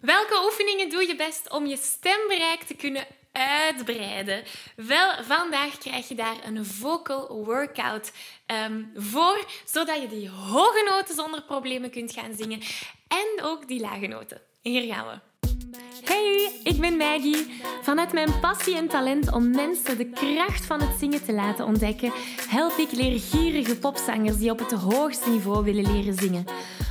Welke oefeningen doe je best om je stembereik te kunnen uitbreiden? Wel, vandaag krijg je daar een vocal workout ehm, voor, zodat je die hoge noten zonder problemen kunt gaan zingen en ook die lage noten. Hier gaan we. Hey, ik ben Maggie. Vanuit mijn passie en talent om mensen de kracht van het zingen te laten ontdekken, help ik leergierige popzangers die op het hoogste niveau willen leren zingen.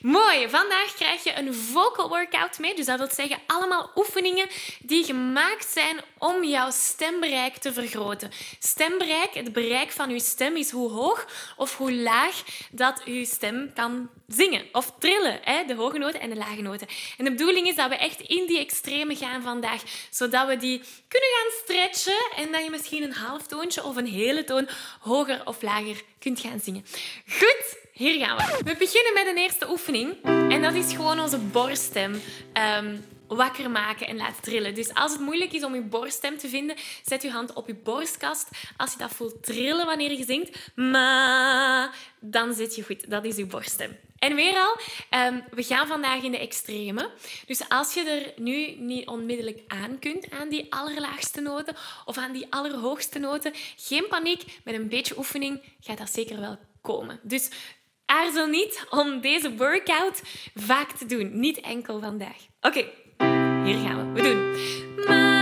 Mooi, vandaag krijg je een vocal workout mee. Dus dat wil zeggen allemaal oefeningen die gemaakt zijn om jouw stembereik te vergroten. Stembereik, het bereik van je stem is hoe hoog of hoe laag dat je stem kan zingen of trillen. Hè? De hoge noten en de lage noten. En de bedoeling is dat we echt in die extreme gaan vandaag, zodat we die kunnen gaan stretchen en dat je misschien een half toontje of een hele toon hoger of lager kunt gaan zingen. Goed, hier gaan we. We beginnen met een eerste oefening. En dat is gewoon onze borststem um, wakker maken en laten trillen. Dus als het moeilijk is om je borststem te vinden, zet je hand op je borstkast. Als je dat voelt trillen wanneer je zingt, ma, dan zit je goed. Dat is je borststem. En weer al, um, we gaan vandaag in de extreme. Dus als je er nu niet onmiddellijk aan kunt, aan die allerlaagste noten of aan die allerhoogste noten, geen paniek. Met een beetje oefening gaat dat zeker wel komen. Dus Aarzel niet om deze workout vaak te doen. Niet enkel vandaag. Oké, hier gaan we. We doen.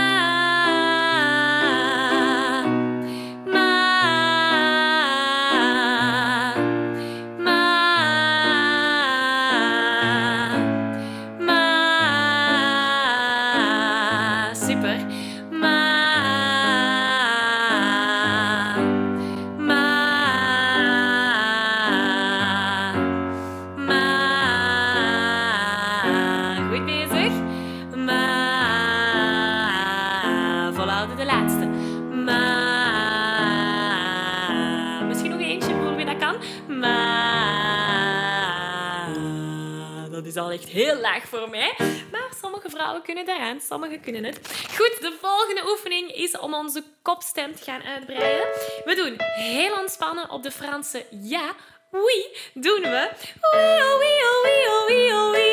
Is al echt heel laag voor mij. Maar sommige vrouwen kunnen daaraan, sommige kunnen het. Goed, de volgende oefening is om onze kopstem te gaan uitbreiden. We doen heel ontspannen op de Franse ja. Oui, doen we. Oh, oh, oh.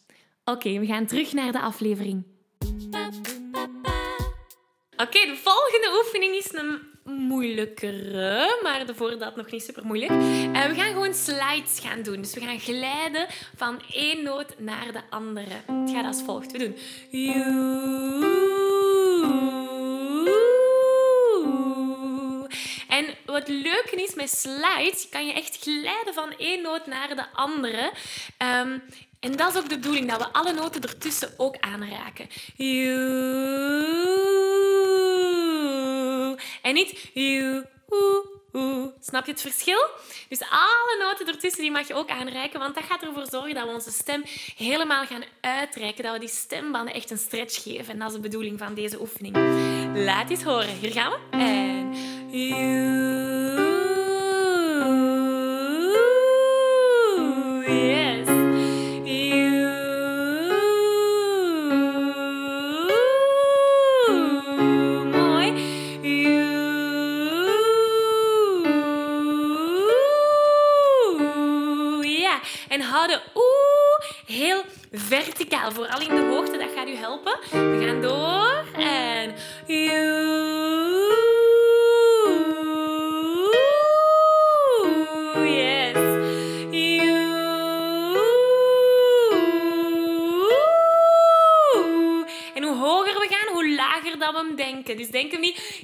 Oké, we gaan terug naar de aflevering. Oké, de volgende oefening is een moeilijkere, maar daarvoor dat nog niet super moeilijk. Uh, we gaan gewoon slides gaan doen. Dus we gaan glijden van één noot naar de andere. Het gaat als volgt. We doen. En we wat leuke is met slides, kan je echt glijden van één noot naar de andere. Ehm, en dat is ook de bedoeling, dat we alle noten ertussen ook aanraken. En niet you, Snap je het verschil? Dus alle noten ertussen die mag je ook aanreiken, want dat gaat ervoor zorgen dat we onze stem helemaal gaan uitreiken, dat we die stembanden echt een stretch geven. En dat is de bedoeling van deze oefening. Laat eens horen. Hier gaan we. En you. verticaal, vooral in de hoogte. Dat gaat u helpen. We gaan door. En... Yes. Hem denken. Dus denk hem niet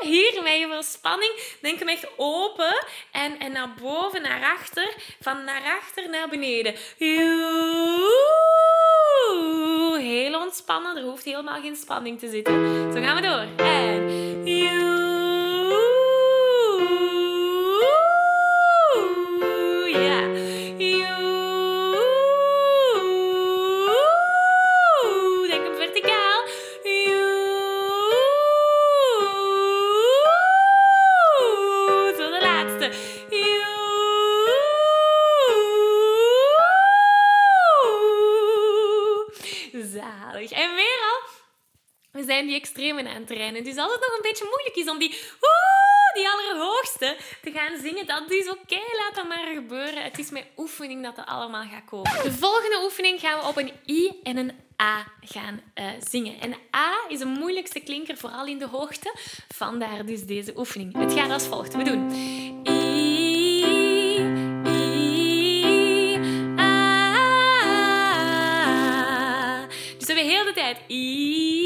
hier met je verspanning. Denk hem echt open en, en naar boven, naar achter. Van naar achter naar beneden heel ontspannen. Er hoeft helemaal geen spanning te zitten. Zo gaan we door. En die extremen aan rennen. Dus als het nog een beetje moeilijk is om die, oeh, die allerhoogste te gaan zingen, dat is oké. Laat dat maar gebeuren. Het is met oefening dat dat allemaal gaat komen. De volgende oefening gaan we op een I en een A gaan uh, zingen. En A is de moeilijkste klinker, vooral in de hoogte. Vandaar dus deze oefening. Het gaat als volgt. We doen I, I, A. Dus we hebben heel de tijd I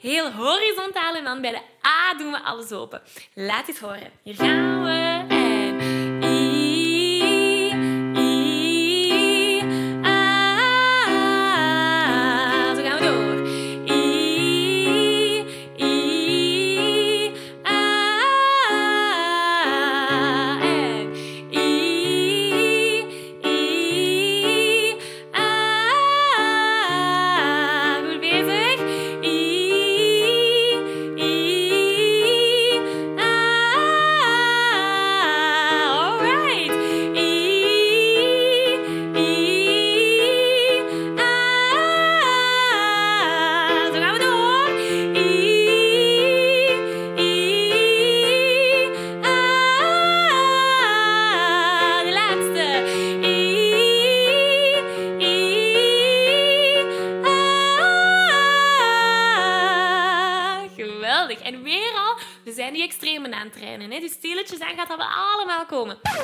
heel horizontaal en dan bij de A doen we alles open. Laat het horen. Hier gaan we.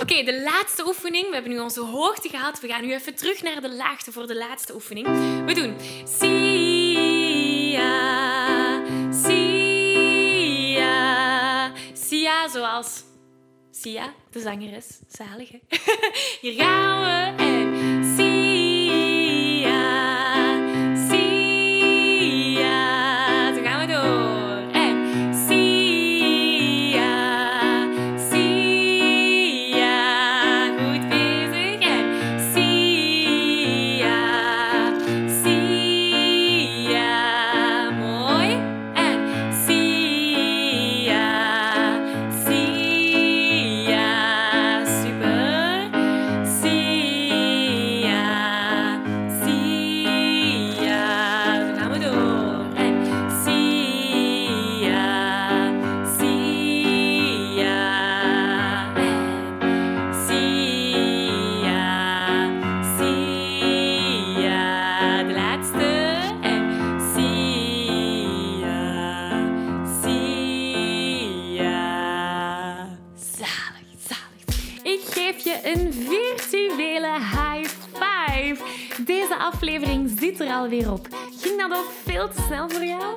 Oké, de laatste oefening. We hebben nu onze hoogte gehad. We gaan nu even terug naar de laagte voor de laatste oefening. We doen Sia, Sia, Sia zoals Sia, de zangeres. Zalige. Hier gaan we. En aflevering zit er alweer op. Ging dat ook veel te snel voor jou?